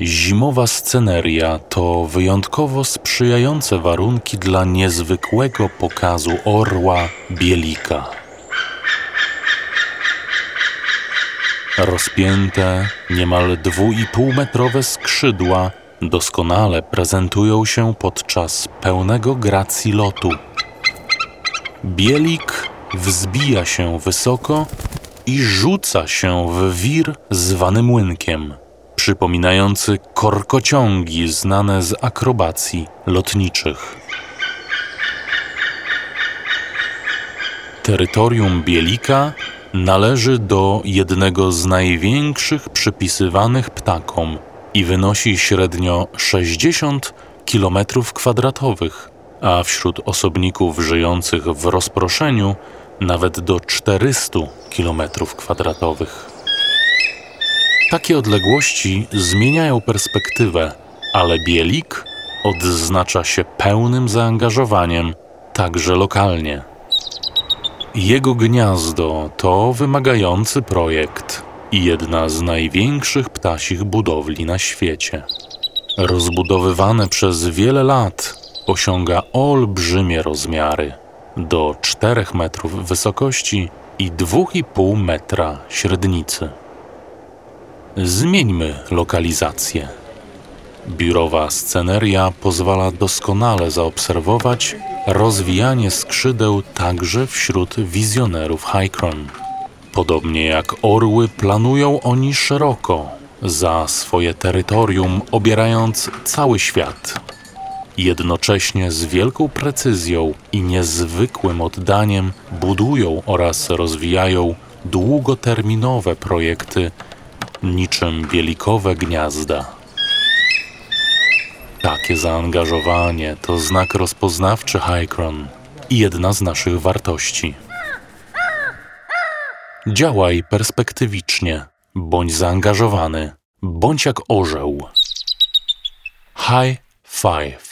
Zimowa sceneria to wyjątkowo sprzyjające warunki dla niezwykłego pokazu orła Bielika. Rozpięte, niemal dwuipółmetrowe skrzydła doskonale prezentują się podczas pełnego gracji lotu. Bielik wzbija się wysoko i rzuca się w wir zwany młynkiem, przypominający korkociągi znane z akrobacji lotniczych. Terytorium Bielika należy do jednego z największych przypisywanych ptakom i wynosi średnio 60 km2, a wśród osobników żyjących w rozproszeniu nawet do 400 km2. Takie odległości zmieniają perspektywę, ale Bielik odznacza się pełnym zaangażowaniem, także lokalnie. Jego gniazdo to wymagający projekt i jedna z największych ptasich budowli na świecie. Rozbudowywane przez wiele lat osiąga olbrzymie rozmiary do 4 metrów wysokości i 2,5 metra średnicy. Zmieńmy lokalizację. Biurowa sceneria pozwala doskonale zaobserwować rozwijanie skrzydeł także wśród wizjonerów Hycron. Podobnie jak orły, planują oni szeroko za swoje terytorium, obierając cały świat. Jednocześnie z wielką precyzją i niezwykłym oddaniem budują oraz rozwijają długoterminowe projekty niczym bielikowe gniazda. Takie zaangażowanie to znak rozpoznawczy Hycron i jedna z naszych wartości. Działaj perspektywicznie, bądź zaangażowany, bądź jak orzeł. High five.